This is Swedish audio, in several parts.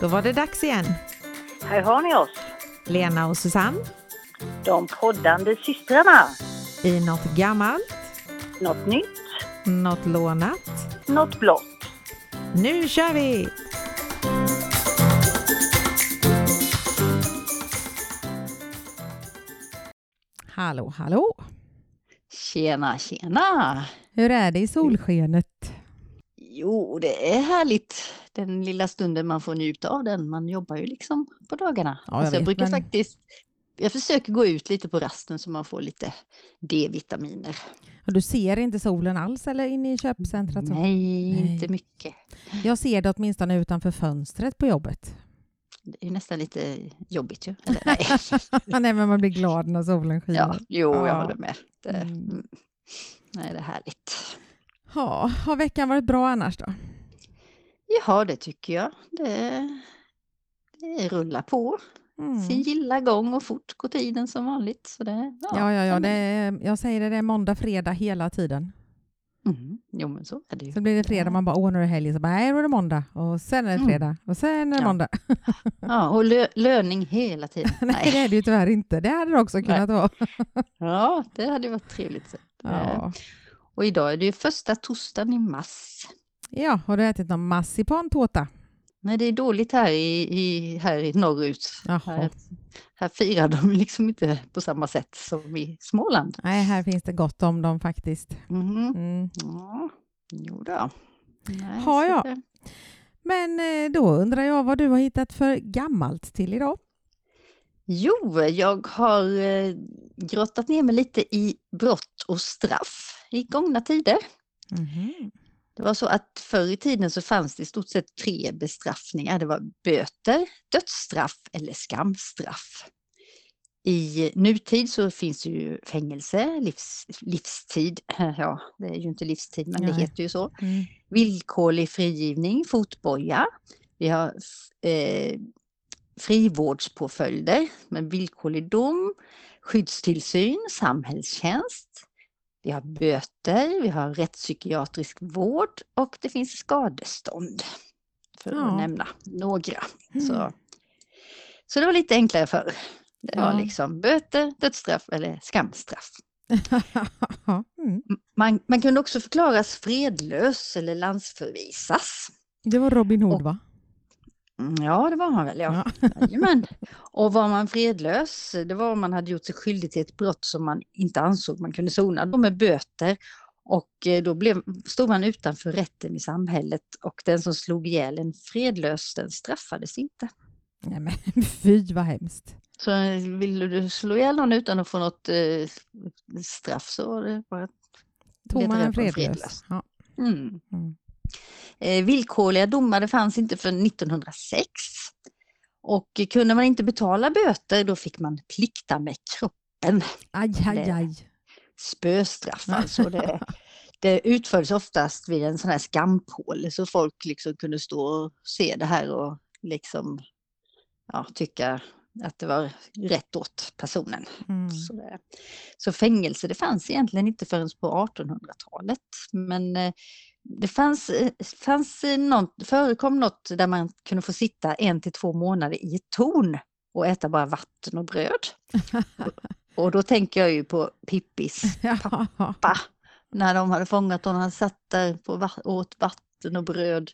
Då var det dags igen. Här har ni oss, Lena och Susanne de poddande systrarna. i något gammalt, Något nytt, något lånat. något blått. Nu kör vi! Hallå, hallå! Tjena, tjena! Hur är det i solskenet? Jo, det är härligt den lilla stunden man får njuta av den. Man jobbar ju liksom på dagarna. Ja, jag Alltså, jag vet, brukar men- faktiskt jag försöker gå ut lite på rasten så man får lite D-vitaminer. Och Du ser inte solen alls eller inne i köpcentrat? så? Nej, Nej. inte mycket. Jag ser det åtminstone utanför fönstret på jobbet. Det är nästan lite jobbigt ju. Eller, nej. Nej, men man blir glad när solen skiner. Ja, jo, jag Ja. håller med. Det, mm. Nej, det är härligt. Ja, har veckan varit bra annars då? Ja, det tycker jag. Det, det rullar på Mm. sin gilla gång och fort går tiden som vanligt. Så det, Ja, ja, ja. men- Det är, jag säger det, det är måndag, fredag hela tiden. Mm. Jo, men så är det ju. Så blir det fredag, Ja. man bara, åh nu är det helg, så bara, nej då är det måndag. Och sen är det Mm. fredag, och sen är det Ja. måndag. Ja, och lö löning hela tiden. nej, det är det ju tyvärr inte. Det hade det också kunnat vara. Ja, det hade varit trevligt. Eh, Ja. Och idag är det ju första torsdagen i mars. Ja, har du ätit någon marsipantårta? Nej, det är dåligt här i, i, här i norrut. Här, här firar de liksom inte på samma sätt som i Småland. Nej, här finns det gott om dem faktiskt. Mhm. Mm. Ja, jo då. Nej, Har jag. det- Men eh, då undrar jag vad du har hittat för gammalt till idag? Jo, jag har eh, grottat ner mig lite i brott och straff i gångna tider. Mhm. Det var så att förr i tiden så fanns det i stort sett tre bestraffningar. Det var böter, dödsstraff eller skamstraff. I nutid så finns det ju fängelse, livs, livstid. Ja, det är ju inte livstid men det Nej. heter ju så. Mm. Villkorlig frigivning, fotboja. Vi har eh, frivårdspåföljder med villkorlig dom, skyddstillsyn, samhällstjänst. Vi har böter, vi har rättspsykiatrisk vård och det finns skadestånd. För Ja. att nämna några. Mm. Så, så det var lite enklare förr. Det var Ja. liksom böter, dödsstraff eller skamstraff. mm. Man, man kunde också förklaras fredlös eller landsförvisas. Det var Robin Hood Och- va? Mm, Ja, det var man väl, ja. Jajamän. Och var man fredlös, det var om man hade gjort sig skyldig till ett brott som man inte ansåg man kunde sona då med böter. Och eh, då blev, stod man utanför rätten i samhället och den som slog ihjäl en fredlös, den straffades inte. Nej men fy vad hemskt. Så eh, ville du slå ihjäl någon utan att få något eh, straff så var det bara Tog leta man en på fredlös? Ja. Mm. Mm. Eh, villkorliga domar det fanns inte för 1906. Och kunde man inte betala böter då fick man plikta med kroppen. Aj, aj, Det- aj. Spöstraff alltså. Det, det utfördes oftast vid en sån här skampåle så folk liksom kunde stå och se det här och liksom ja, tycka att det var rätt åt personen. Mm. Så, så fängelse det fanns egentligen inte förrän på 1800-talet. Men eh, det fanns, fanns något, förekom något där man kunde få sitta en till två månader i ett torn och äta bara vatten och bröd. Och då tänker jag ju på Pippis pappa. När de hade fångat honom, han satt där på åt vatten och bröd.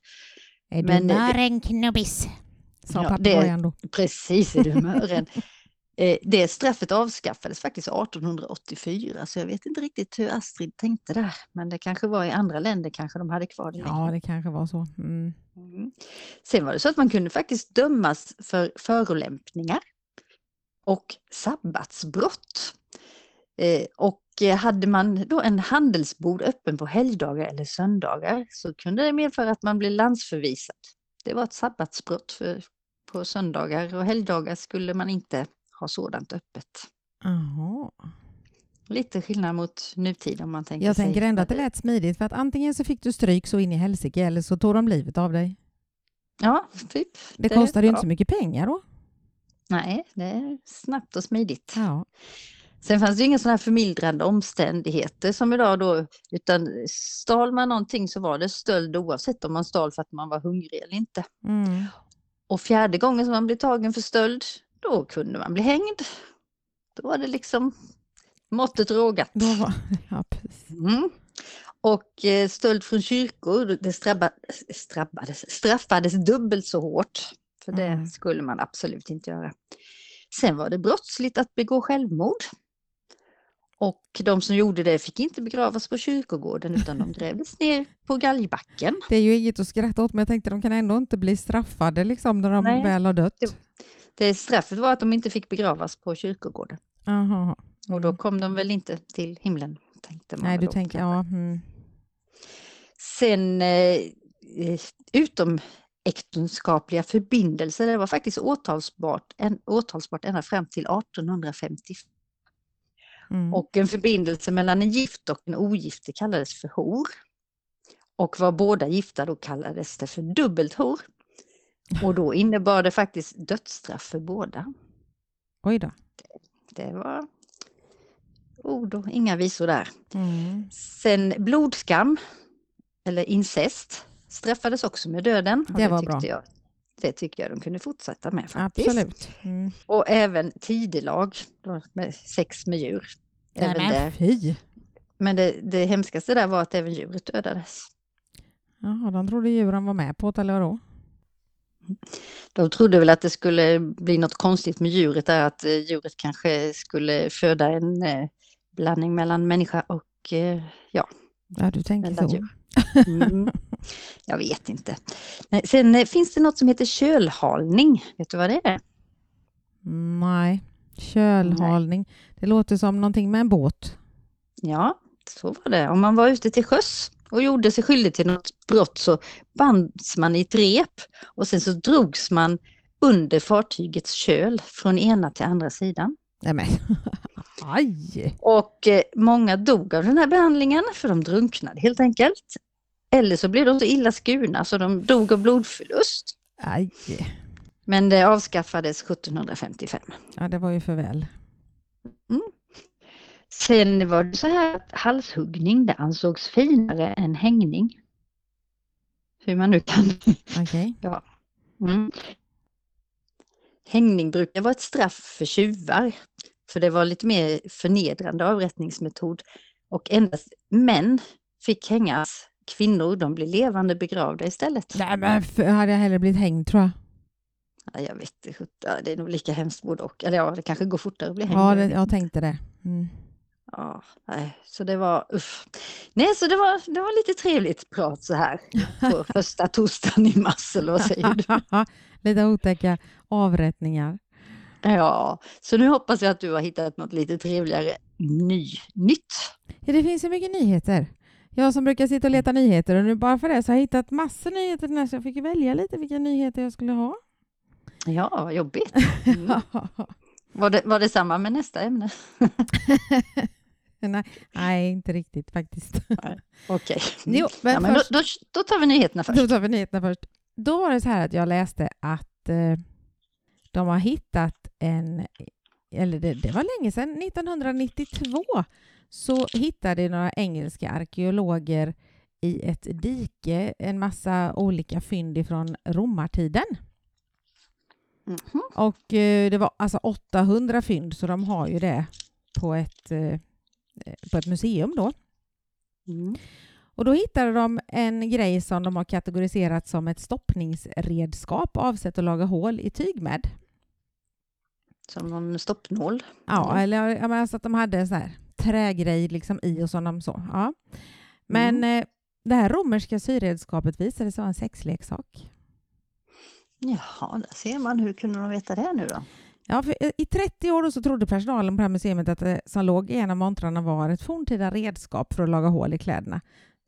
Är du eh, mören knubbis? Sa Ja, papegojan då. Precis i humören. Eh, Det straffet avskaffades faktiskt 1884 så jag vet inte riktigt hur Astrid tänkte där. Men det kanske var i andra länder kanske de hade kvar det Ja, det kanske var så. Mm. Mm. Sen var det så att man kunde faktiskt dömas för förolämpningar och sabbatsbrott. Eh, Och eh, hade man då en handelsbod öppen på helgdagar eller söndagar så kunde det medföra att man blev landsförvisad. Det var ett sabbatsbrott för på söndagar och helgdagar skulle man inte ha sådant öppet. Jaha. Lite skillnad mot nutid om man tänker Jag sig. tänker ändå att det lät smidigt för att antingen så fick du stryk så in i helsike eller så tog de livet av dig. Ja, typ. Det kostade ju inte så mycket pengar då. Nej, det är snabbt och smidigt. Ja. Sen fanns det inga sådana här förmildrande omständigheter som idag då, utan stal man någonting så var det stöld oavsett om man stal för att man var hungrig eller inte. Mm. Och fjärde gången som man blev tagen för stöld, då kunde man bli hängd. Då var det liksom måttet rågat. Ja. Mm. Och eh, stöld från kyrkor, det strabba, strabbades, straffades dubbelt så hårt. För det Mm. skulle man absolut inte göra. Sen var det brottsligt att begå självmord. Och de som gjorde det fick inte begravas på kyrkogården utan de grävdes ner på galgbacken. Det är ju inget att skratta åt, men jag tänkte de kan ändå inte bli straffade liksom, när de Nej, väl har dött. det- Det straffet var att de inte fick begravas på kyrkogården. Aha. Och då kom de väl inte till himlen. Tänkte man Nej, du tänker, ja. Mm. Sen eh, eh, utomäktenskapliga förbindelser, det var faktiskt åtalsbart, en, åtalsbart ända fram till 1850. Mm. Och en förbindelse mellan en gift och en ogift kallades för hor. Och var båda gifta då kallades det för dubbelt hor. Och då innebar det faktiskt dödsstraff för båda. Oj då. Det var ord och inga visor där. Mm. Sen blodskam, eller incest, straffades också med döden. och Det var tyckte bra. Jag, det tycker jag de kunde fortsätta med faktiskt. Absolut. Mm. Och även tidelag, med sex med djur. Nej, Även men där. fy! Men det, det hemskaste där var att även djuret dödades. Jaha, de trodde djuren var med på det, eller vadå? De trodde väl att det skulle bli något konstigt med djuret där, att eh, djuret kanske skulle föda en eh, blandning mellan människa och eh, ja, Ja, du tänker så. Mm. Jag vet inte. Nej, Sen finns det något som heter kölhalning. Vet du vad det är? Nej. Kölhalning. Det låter som någonting med en båt. Ja, så var det. Om man var ute till sjöss och gjorde sig skyldig till något brott så bands man i ett rep och sen så drogs man under fartygets köl från ena till andra sidan. Nej, men. Aj! Och eh, många dog av den här behandlingen för de drunknade helt enkelt. Eller så blev de så illa skurna så de dog av blodförlust. Aj! Men det avskaffades 1755. Ja, det var ju för väl. Sen var det så här att halshuggning det ansågs finare än hängning. Hur man nu kan... Okej. Mm. Hängning brukar vara ett straff för tjuvar. För det var lite mer förnedrande avrättningsmetod. Och endast män fick hängas. Kvinnor de blev levande begravda istället. Nej, men för, hade jag hellre blivit hängd tror jag. Ja, jag vet inte, ja, det är nog lika hemskt både och. Eller ja, det kanske går fortare att bli hängd. Ja, jag det, jag tänkte det. Mm. Ja, nej, så det var uff. Nej, så det var, det var lite trevligt prat så här på första torsdagen i mars, eller vad säger du? Lite otäcka avrättningar. Ja, så nu hoppas jag att du har hittat något lite trevligare ny, nytt. Ja, det finns så mycket nyheter. Jag som brukar sitta och leta nyheter och nu bara för det så har jag hittat massor nyheter den här, så jag fick välja lite vilka nyheter jag skulle ha. Ja, vad jobbigt. Mm. Var, det, var det samma med nästa ämne? nej, nej, inte riktigt faktiskt. Okej. Jo, men ja, men då, först, då, då tar vi nyheterna först. då tar vi nyheterna först. Då var det så här att jag läste att eh, de har hittat en, eller det, det var länge sedan, 1992 så hittade några engelska arkeologer i ett dike en massa olika fynd ifrån romartiden. Mhm. Och eh, det var alltså 800 fynd, så de har ju det på ett, eh, på ett museum då. Mm. Och då hittade de en grej som de har kategoriserat som ett stoppningsredskap avsett att laga hål i tyg med. Som någon stoppnål. Ja, Mm. eller jag menar, alltså att de hade en här trägrej liksom i och som de så. Ja. Men eh, det här romerska syredskapet visade sig vara en sexleksak. Jaha, där ser man. Hur kunde de veta det nu då? Ja, eh, I 30 år så trodde personalen på det här museet att det som låg i en av montrarna var ett forntida redskap för att laga hål i kläderna.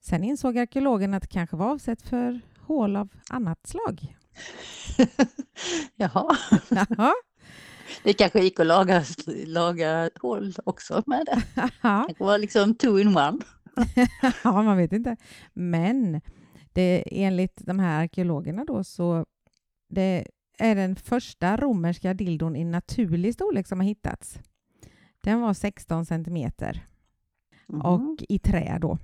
Sen insåg arkeologen att det kanske var avsett för hål av annat slag. Jaha, Jaha. det kanske gick att laga, laga hål också med det. Det var liksom two in one. ja, man vet inte. Men det, enligt de här arkeologerna då så det är den första romerska dildon i naturlig storlek som har hittats. Den var 16 centimeter Mhm. och i trä då.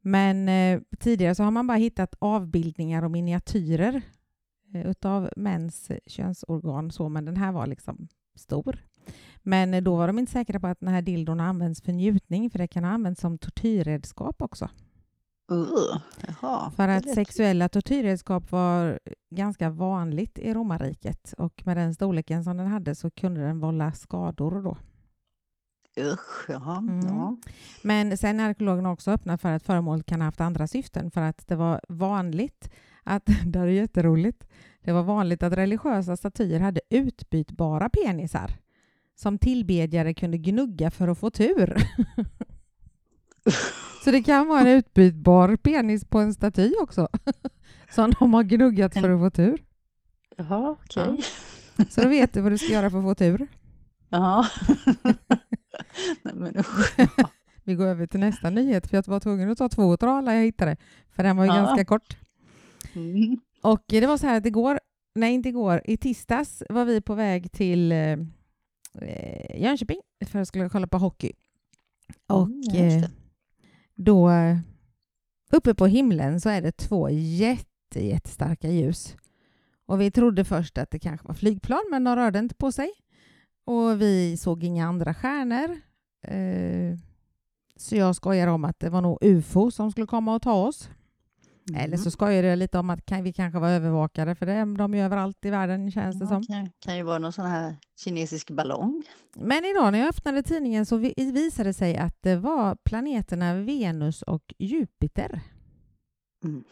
Men eh, tidigare så har man bara hittat avbildningar och miniatyrer eh, utav mäns könsorgan, så, men den här var liksom stor. Men eh, då var de inte säkra på att den här dildon används för njutning, för det kan ha använts som tortyrredskap också. Uh, jaha, För att sexuella tortyrredskap var ganska vanligt i romarriket och med den storleken som den hade så kunde den vålla skador då. Usch, jaha. Mm. Ja. Men sen är arkeologerna också öppna för att föremålet kan ha haft andra syften för att det var vanligt att, det är jätteroligt, det var vanligt att religiösa statyer hade utbytbara penisar som tillbedjare kunde gnugga för att få tur. Så det kan vara en utbytbar penis på en staty också som de har gnuggat för att få tur. Jaha, okej. Så då vet du vad du ska göra för att få tur. Ja. Nej, men usch. Vi går över till nästa nyhet för jag var tvungen att ta två av alla jag hittade för den var ju Ja. ganska kort. Mm. Och det var så här att igår, nej inte igår, i tisdags var vi på väg till eh, eh, Jönköping för att skulle kolla på hockey. Och Mm, ja, just eh, det då uppe på himlen så är det två jätte, jättestarka ljus. Och vi trodde först att det kanske var flygplan men de rörde inte på sig. Och vi såg inga andra stjärnor. Eh, så jag skojar om att det var nog UFO som skulle komma och ta oss. Eller så skojade jag lite om att vi kanske var övervakade, för det är de ju överallt i världen känns det Ja, som. kan, kan ju vara någon sån här kinesisk ballong. Men idag när jag öppnade tidningen så vi- visade det sig att det var planeterna Venus och Jupiter Mhm.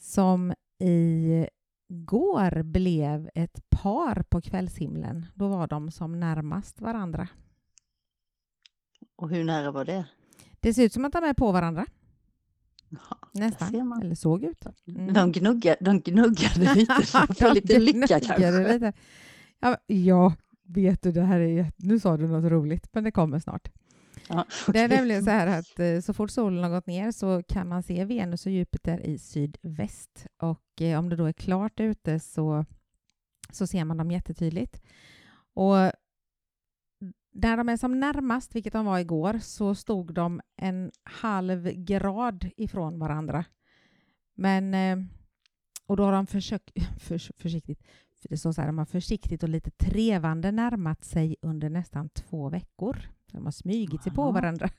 som i går blev ett par på kvällshimlen. Då var de som närmast varandra. Och hur nära var det? Det ser ut som att de är på varandra, Jaha, nästan. ser man. Eller såg ut. Mm. De, gnuggar, de gnuggade lite för lite lycka Gnuggade kanske. lite. Ja, ja, vet du, det här är Nu sa du något roligt, men det kommer snart. Ja, Det är nämligen så här att eh, så fort solen har gått ner så kan man se Venus och Jupiter i sydväst. Och eh, om det då är klart ute så, så ser man dem jättetydligt. Och där de är som närmast, vilket de var igår, så stod de en halv grad ifrån varandra. Men, eh, och då har de försökt, för, försiktigt, för det står så här, de har försiktigt och lite trevande närmat sig under nästan två veckor. De har smugit sig på varandra.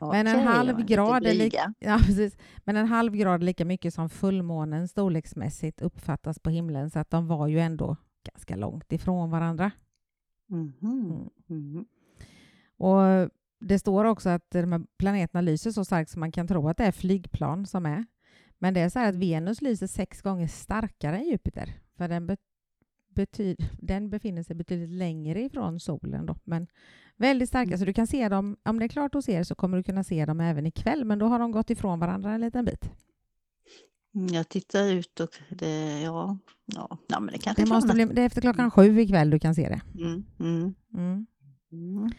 Men en halv grad är lik- blyga. Ja, precis. Men en halv grad lika mycket som fullmånen storleksmässigt uppfattas på himlen, så att de var ju ändå ganska långt ifrån varandra. Mhm. Mhm. Och det står också att de här planeterna lyser så starkt som man kan tro att det är flygplan som är. Men det är så här att Venus lyser sex gånger starkare än Jupiter. För den, be- den befinner sig betydligt längre ifrån solen. Då. Men väldigt starka, så du kan se dem. Om det är klart hos er så kommer du kunna se dem även ikväll. Men då har de gått ifrån varandra en liten bit. Mm, Jag tittar ut och det, ja, ja, ja men det kanske Det, är måste bli, det är efter klockan sju ikväll du kan se det. Mm, mm, Mm. mm.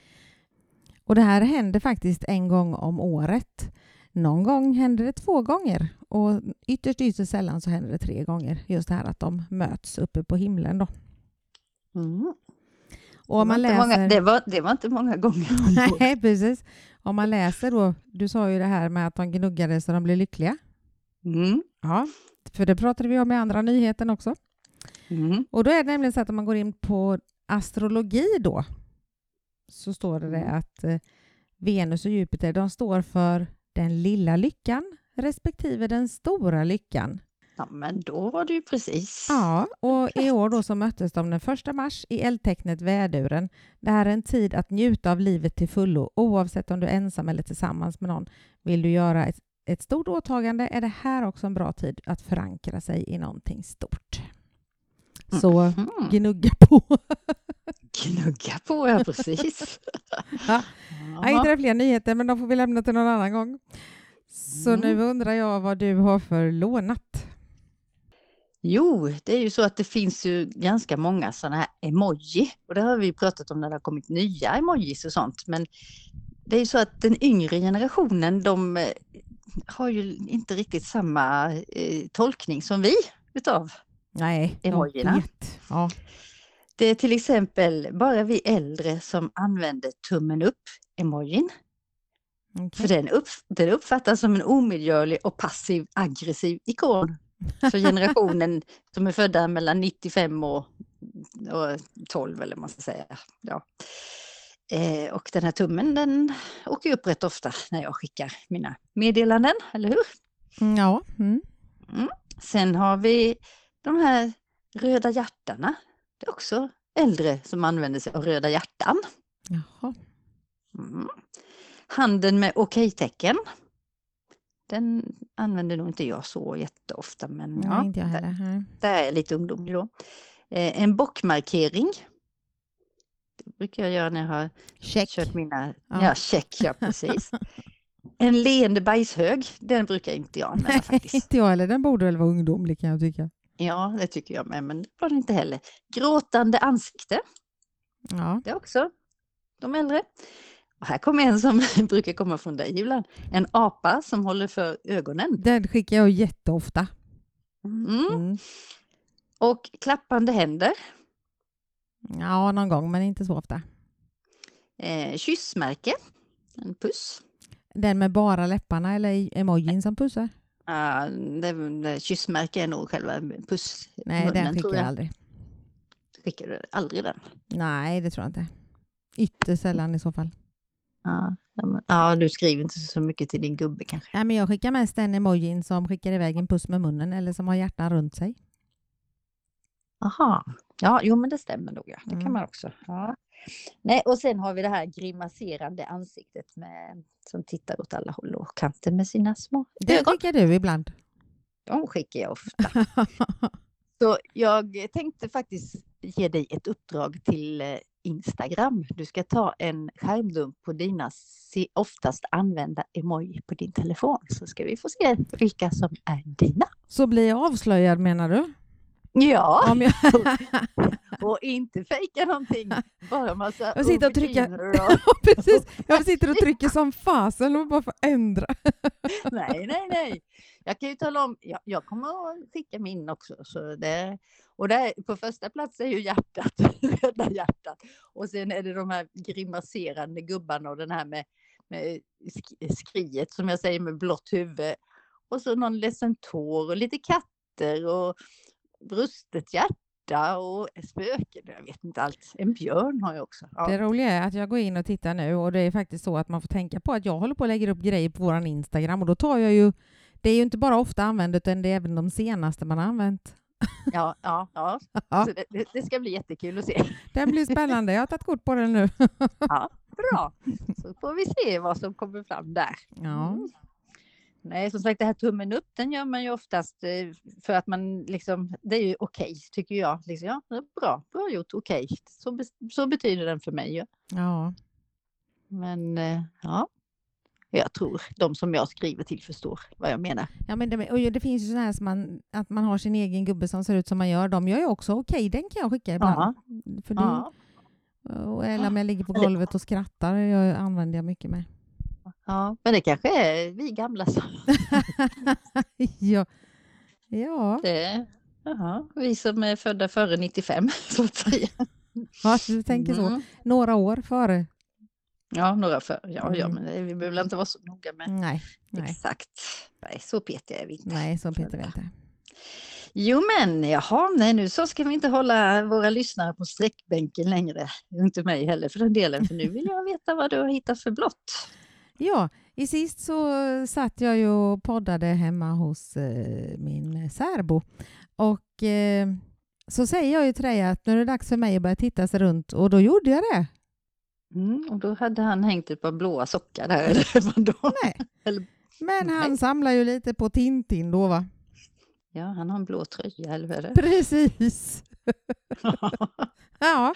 Och det här händer faktiskt en gång om året. Någon gång händer det två gånger och ytterst, ytterst sällan så händer det tre gånger. Just det här att de möts uppe på himlen. Då. Mm. Och om man läser... många, det, var, det var inte många gånger. Nej, precis. Om man läser då, du sa ju det här med att de gnuggade så de blev lyckliga. Mm. Ja, för det pratade vi om i andra nyheten också. Mm. Och då är det nämligen så att om man går in på astrologi då så står det, Mm. att eh, Venus och Jupiter de står för den lilla lyckan respektive den stora lyckan. Ja, men då var det ju precis. Ja, och i år då så möttes de den 1 mars i eldtecknet väduren. Det här är en tid att njuta av livet till fullo oavsett om du är ensam eller tillsammans med någon. Vill du göra ett, ett stort åtagande är det här också en bra tid att förankra sig i någonting stort. Så Mm. gnugga på. Gnugga på, ja precis. Ja. Jag hittade fler nyheter, men de får vi lämna till någon annan gång. Så Mm. nu undrar jag vad du har för lånat. Jo, det är ju så att det finns ju ganska många sådana här emoji och det har vi pratat om när det har kommit nya emojis och sånt. Men det är ju så att den yngre generationen, de har ju inte riktigt samma eh, tolkning som vi utav. Nej, Emojierna. Ja. Det är till exempel bara vi äldre som använder tummen upp-emojin. okej. För den, upp, den uppfattas som en omedgörlig och passiv aggressiv ikon För generationen som är födda mellan 95 och, och 12 eller vad man ska säga. Ja. Eh, och den här tummen den åker upp rätt ofta när jag skickar mina meddelanden, eller hur? Mm, Ja. Mm. Sen har vi de här röda hjärtarna. Det är också äldre som använder sig av röda hjärtan. Jaha. Mm. Handen med okej-tecken. Den använder nog inte jag så jätteofta men Ja, ja, där. Nej. där är lite ungdomlig då. Eh, en bockmarkering. Brukar jag göra när jag har Check. kört mina... Ja. Ja, check, ja precis. En leende bajshög, den brukar inte jag använda Nej, faktiskt. inte jag heller. Den borde väl vara ungdomlig kan jag tycka. Ja, det tycker jag med, men det var det inte heller. Gråtande ansikte, Ja. det också de äldre. Och här kommer en som brukar komma från dig ibland. En apa som håller för ögonen. Den skickar jag jätteofta. Mm. Mm. Och klappande händer. Ja, någon gång, men inte så ofta. Eh, kyssmärke. En puss. Den med bara läpparna eller emojin som pussar? Det, det, kyssmärke är nog själva puss. Nej, munnen, den skickar tror jag aldrig. Skickar du aldrig den? Nej, det tror jag inte. Ytterst sällan i så fall. Ja, ja, men- ja, du skriver inte så mycket till din gubbe kanske. Nej, men jag skickar mest den emojin som skickar iväg en puss med munnen eller som har hjärtan runt sig. Aha. Ja, jo men det stämmer nog. Ja. Det Mm. kan man också. Ja. Nej, och sen har vi det här grimaserande ansiktet med, som tittar åt alla håll och kanter med sina små Det skickar du ibland. De skickar jag ofta. Så jag tänkte faktiskt ge dig ett uppdrag till eh, Instagram. Du ska ta en skärmdump på dina oftast använda emoji på din telefon så ska vi få se vilka som är dina. så blir jag avslöjad menar du? Ja, jag... och inte fejka någonting. Bara massa Jag sitter och trycker- och- Ja, Precis, jag sitter och trycker som fasen och bara får ändra. Nej, nej, nej. Jag kan ju tala om, jag, jag kommer att skicka min också. Så det, och där, på första plats är ju hjärtat, röda hjärtat. Och sen är det de här grimaserande gubbarna och den här med, med sk- skriet som jag säger med blått huvud. Och så någon ledsen tår och lite katter och brustet hjärta och spöken. Jag vet inte allt. En björn har jag också. Ja. Det roliga är att jag går in och tittar nu och det är faktiskt så att man får tänka på att jag håller på att lägga upp grejer på våran Instagram och då tar jag ju det är ju inte bara ofta använt utan det är även de senaste man har använt. Ja, ja, ja. Ja. Det, det, ska bli jättekul att se. Det blir spännande. Jag har tagit kort på den nu. Ja, bra. Så får vi se vad som kommer fram där. Ja. Nej, som sagt, det här tummen upp, den gör man ju oftast eh, för att man liksom, det är ju okej, tycker jag. Liksom, ja, bra, bra gjort, okej. Så, be- så betyder den för mig. Ja. ja. Men eh, ja, jag tror de som jag skriver till förstår vad jag menar. Ja, men det, och det finns ju så här som man, att man har sin egen gubbe som ser ut som man gör. De gör ju också okej, den kan jag skicka ibland. För det, och, eller om jag ligger på golvet och skrattar, jag använder jag mycket med. Ja, men det kanske är vi gamla som ja. ja, det. Jaha, vi som är födda före 95 så att säga. ja, du tänker så. Mm. Några år före. Ja, några för. Ja, ja, Mm. men vi behöver inte vara så noga med Nej, nej, exakt. Nej, så petiga är vi inte. nej, så Peter vet det. Jo, men jaha, nej, nu så ska vi inte hålla våra lyssnare på sträckbänken längre. Inte mig heller för den delen, för nu vill jag veta vad du har hittat för blått. Ja, i sist så satt jag ju och poddade hemma hos eh, min särbo. Och eh, så säger jag ju till dig att nu är det dags för mig att börja titta sig runt och då gjorde jag det. Mm, och då hade han hängt ett par blåa sockar där. Eller vadå? Nej. Eller- Men han Nej. samlar ju lite på Tintin då va? Ja, han har en blå tröja, eller vad är det? Precis. Ja,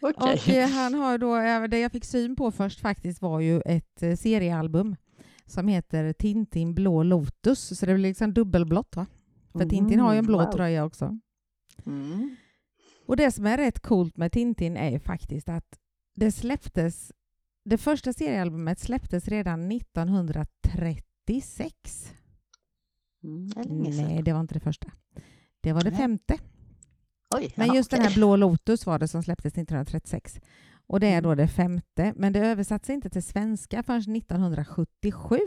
Okej. och eh, han har då, det jag fick syn på först faktiskt var ju ett eh, seriealbum som heter Tintin blå Lotus, så det blir liksom dubbelblått va? För Tintin har ju en blå Mm, wow. tröja också. Mm. Och det som är rätt coolt med Tintin är ju faktiskt att det släpptes, det första seriealbumet släpptes redan 1936. Mm, det. Nej, det var inte det första. Det var det Nej. femte. Oj, Men just den okej. här Blå Lotus var det som släpptes 1936. Och det är Mm. då det femte, men det översattes inte till svenska förrän 1977.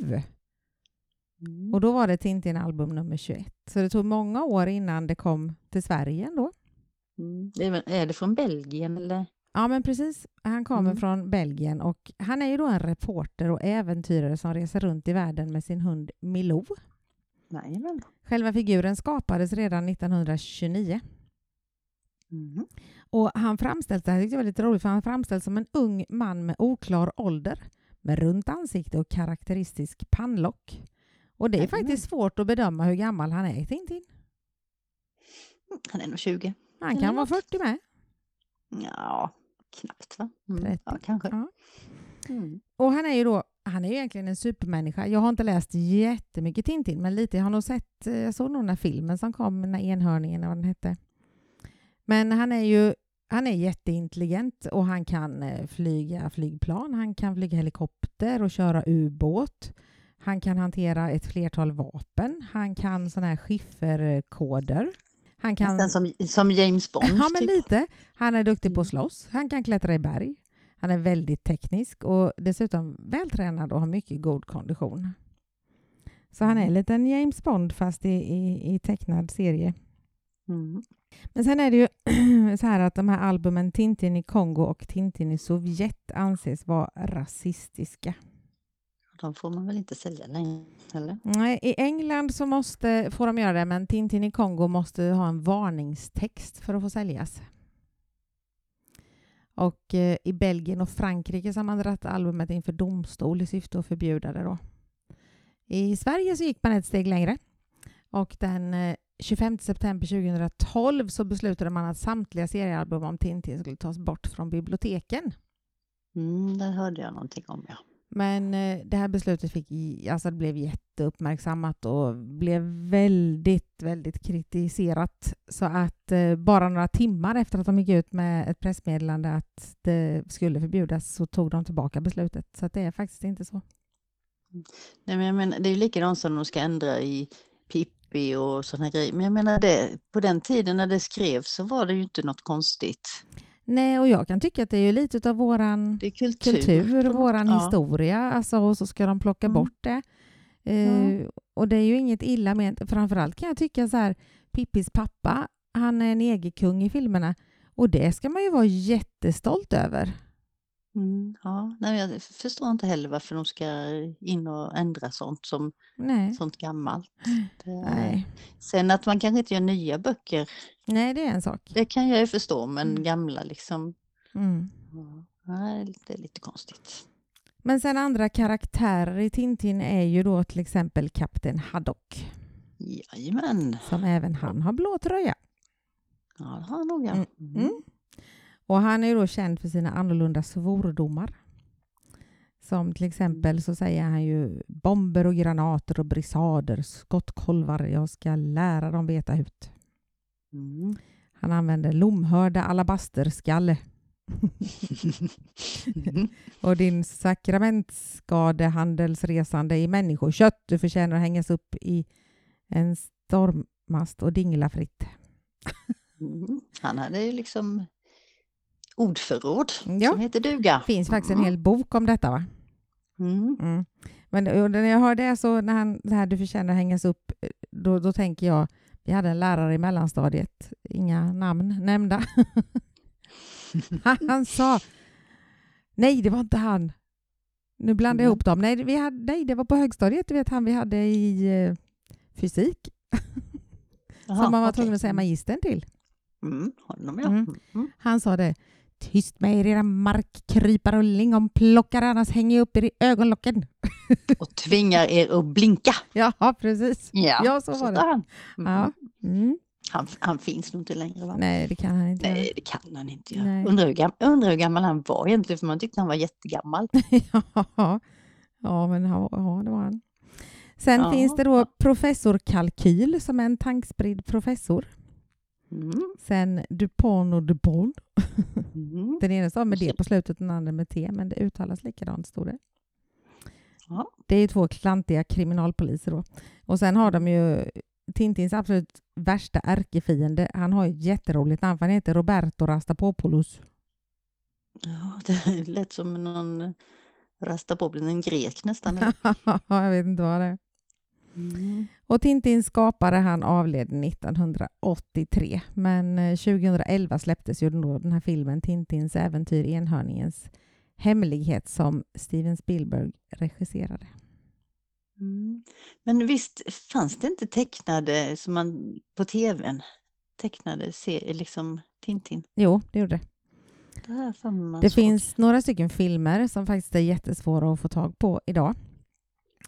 Mm. Och då var det Tintin-album nummer 21. Så det tog många år innan det kom till Sverige ändå. Mm. Är det från Belgien eller? Ja, men precis. Han kommer Mm. från Belgien och han är ju då en reporter och äventyrare som reser runt i världen med sin hund Milou. Jajamän. Själva figuren skapades redan 1929 Mm. och han framställs, det här tyckte jag var lite roligt, för han framställs som en ung man med oklar ålder med runt ansikte och karaktäristisk pannlock. Och det är Jajamän. faktiskt svårt att bedöma hur gammal han är Tintin. Han är nog 20. Han kan vara något. 40 med. Ja, knappt va? Mm. 30. Ja, kanske. Ja. Mm. Och han är ju då, han är ju egentligen en supermänniska. Jag har inte läst jättemycket Tintin, men lite. Jag har nog sett, eh, jag såg nog den här filmen som kom, den här enhörningen, vad den hette. Men han är ju, han är jätteintelligent och han kan eh, flyga flygplan, han kan flyga helikopter och köra ubåt. Han kan hantera ett flertal vapen. Han kan sådana här skifferkoder. Han kan... Nästan som, som James Bond. Ja, men typ. lite. Han är duktig på att Mm. slåss. Han kan klättra i berg. Han är väldigt teknisk och dessutom vältränad och har mycket god kondition. Så han är en Mm. liten James Bond fast i, i, i tecknad serie. Mm. Men sen är det ju så här att de här albumen Tintin i Kongo och Tintin i Sovjet anses vara rasistiska. De får man väl inte sälja längre? Eller? Nej, I England så måste, får de göra det, men Tintin i Kongo måste ha en varningstext för att få säljas. Och eh, i Belgien och Frankrike så har man dragit albumet inför domstol i syfte att förbjuda det. Då. I Sverige så gick man ett steg längre. Och den eh, 25 september 2012 så beslutade man att samtliga seriealbum om Tintin skulle tas bort från biblioteken. Mm, det hörde jag någonting om, ja. Men eh, det här beslutet fick, alltså det blev jätteuppmärksammat och blev väldigt, väldigt kritiserat. Så att eh, bara några timmar efter att de gick ut med ett pressmeddelande att det skulle förbjudas så tog de tillbaka beslutet. Så det är faktiskt inte så. Nej, men menar, det är ju likadant som de ska ändra i Pippi och sådana grejer. Men jag menar, det, på den tiden när det skrevs så var det ju inte något konstigt. Nej, och jag kan tycka att det är ju lite av våran kultur. kultur, våran Ja. historia, alltså, och så ska de plocka Mm. bort det. Eh, Och det är ju inget illa med Framförallt kan jag tycka så här, Pippis pappa, han är en EG-kung i filmerna och det ska man ju vara jättestolt över. Mm, ja, nej, jag förstår inte heller varför de ska in och ändra sånt som Nej, sånt gammalt. Det. Sen att man kanske inte gör nya böcker, nej det är en sak. det kan jag ju förstå, men Mm. gamla liksom, Mm. ja, det är lite konstigt. Men sen andra karaktärer i Tintin är ju då till exempel Kapten Haddock Jajamän, som även han har blå tröja. ja det har jag nog ja. Mm, Mm. Och han är då känd för sina annorlunda svordomar. Som till exempel så säger han ju bomber och granater och brisader, skottkolvar, jag ska lära dem veta ut. Mm. Han använder lomhörda alabasterskalle Mm. och din sakramentsskadehandelsresande i människokött, du förtjänar att hängas upp i en stormmast och dingla fritt. Mm. Han hade ju liksom ordförråd Ja. som heter duga. Det finns faktiskt en hel bok om detta va? Mm. Mm. Men när jag hör det så när han det här du förtjänar hängas upp, då, då tänker jag, vi hade en lärare i mellanstadiet, inga namn nämnda. han sa, nej det var inte han. Nu blandar jag Mm. ihop dem. Nej, vi hade, nej, det var på högstadiet, du vet han vi hade i eh, fysik, Jaha, som man var okej. tvungen att säga magistern till. Mm, honom ja. Mm. Mm. Han sa det, tyst med er era markkrypare och lingonplockare, annars hänger jag upp er i ögonlocken. Och tvingar er att blinka. Ja, precis. Ja, Ja, så var det. han. Mm. Ja. Mm. Han, han finns nog inte längre va? Nej, det kan han inte göra. Nej, det kan han inte göra. Nej. Undrar hur, gam- undrar hur gammal han var egentligen, för man tyckte han var jättegammal. ja, ja, men ja, ja, det var han. Sen Ja. finns det då professor Kalkyl som är en tankspridd professor. Mm. Sen Dupont och Dupont. Mm. Den ena stavar med D på slutet, den andra med T, men det uttalas likadant, stod det. Ja. Det är ju två klantiga kriminalpoliser då. Och sen har de ju Tintins absolut värsta ärkefiende. Han har ett jätteroligt namn, han heter Roberto Rastapopoulos. ja, det lät som någon rasta på en grek nästan. jag vet inte vad det är. Mm. Och Tintins skapare han avled 1983 men eh, 2011 släpptes ju då den här filmen Tintins äventyr enhörningens hemlighet som Steven Spielberg regisserade. Mm. Men visst fanns det inte tecknade som man på tvn tecknade se, liksom Tintin? Jo, det gjorde det. Det, Det finns några stycken filmer som faktiskt är jättesvåra att få tag på idag.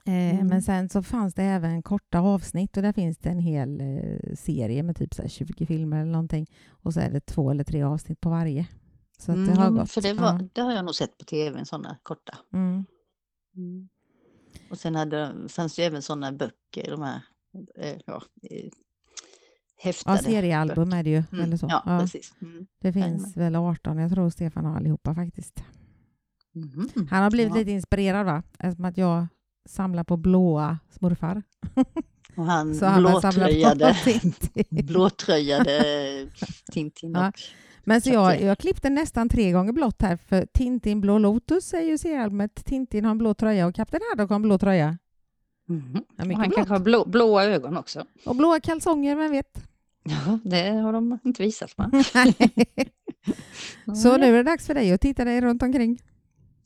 Eh, Mm. Men sen så fanns det även korta avsnitt och där finns det en hel eh, serie med typ så här 20 filmer eller någonting. Och så är det två eller tre avsnitt på varje. Så att det Mm, har men gått. För det, ja. var, det har jag nog sett på tv, sådana korta. Mm. Och sen hade, fanns det även sådana böcker, de här eh, ja, häftade. Ja, seriealbum är det ju. Mm, Eller så. Ja, Ja, precis. Mm. det finns väl 18, jag tror Stefan har allihopa faktiskt. Mhm. Han har blivit Ja. lite inspirerad va? Eftersom att jag samlar på blåa smurfar. Och han Så han blåtröjade, på Tintin. blåtröjade Tintin Ja. Men så jag, jag klippte nästan tre gånger blått här för Tintin Blå Lotus är ju seriealbumet. Tintin har en blå tröja och Kapten Haddock har en blå tröja. Mhm. Ja, Och han blått. kanske har blå, blåa ögon också. Och blåa kalsonger, vem vet? Ja, det har de inte visat va? så nu är det dags för dig att titta dig runt omkring.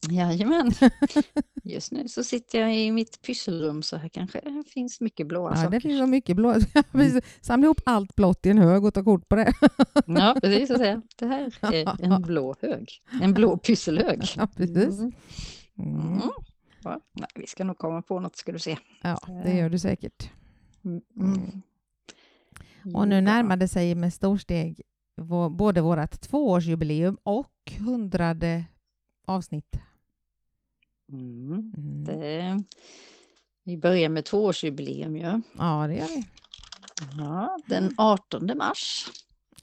Jajamän. Just nu så sitter jag i mitt pysselrum så här kanske det finns mycket blåa Ja, saker. det finns så mycket blå. Samla ihop allt blått i en hög och ta kort på det. Ja, precis. Att säga. Det här är en blå hög. En blå pysselhög. Ja, precis. Mm. Mm. Mm. Ja, nej, vi ska nog komma på något ska du se. Ja, det gör du säkert. Mm. Mm. Och nu det sig med storsteg både vårt tvåårsjubileum och hundrade avsnitt. Mm. Mm. Det, vi börjar med tvåårsjubileum ju. Ja, det gör vi. Ja, den 18 mars.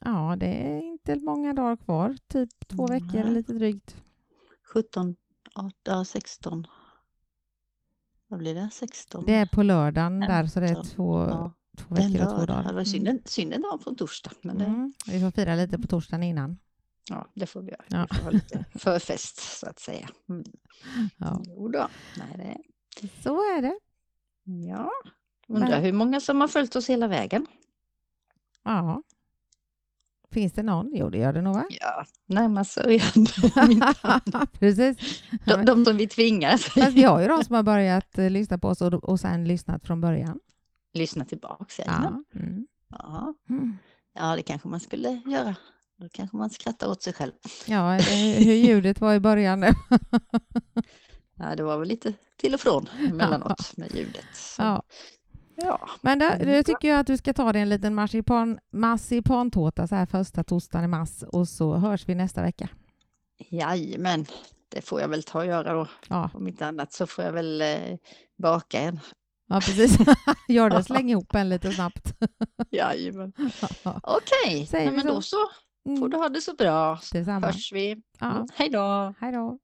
Ja, det är inte många dagar kvar. Typ två veckor, Nej. lite drygt. 17, 18, 16. Vad blir det? 16? Det är på lördagen där, så det är två, ja, två veckor och två dagar. Det var synd, en- synd en dag på torsdag. Men det, Mm. Vi får fira lite på torsdagen innan. Ja, det får vi göra. Ja. Vi får ha lite förfest så att säga. Mm. Ja. Jo då. Nej, det, Så är det. ja. Undrar Men- hur många som har följt oss hela vägen. Ja. Finns det någon? Jo, det gör det nog, va? Ja, närmast sörjande. Precis. de, de som vi tvingar Fast vi har ju de som har börjat eh, lyssna på oss och, och sen lyssnat från början. lyssna tillbaks. Ja. Mm. Ja. Mm. ja, det kanske man skulle göra. Då kanske man skrattar åt sig själv. Ja, eh, hur ljudet var i början. Ja, det var väl lite till och från emellanåt med ljudet. Så, Ja. ja. Men då, då tycker jag att du ska ta dig en liten marsipan, marsipantårta så här första torsdagen i mars och så hörs vi nästa vecka. Jajamän, det får jag väl ta och göra då. Ja, Om inte annat så får jag väl eh, baka en. ja precis. Gör det, släng ihop en lite snabbt. Jajamän. Okej, Säger nej, men så? då så får Mm. du ha det så bra. Detsamma. Hörs vi. Ja. Hej då. Hej då.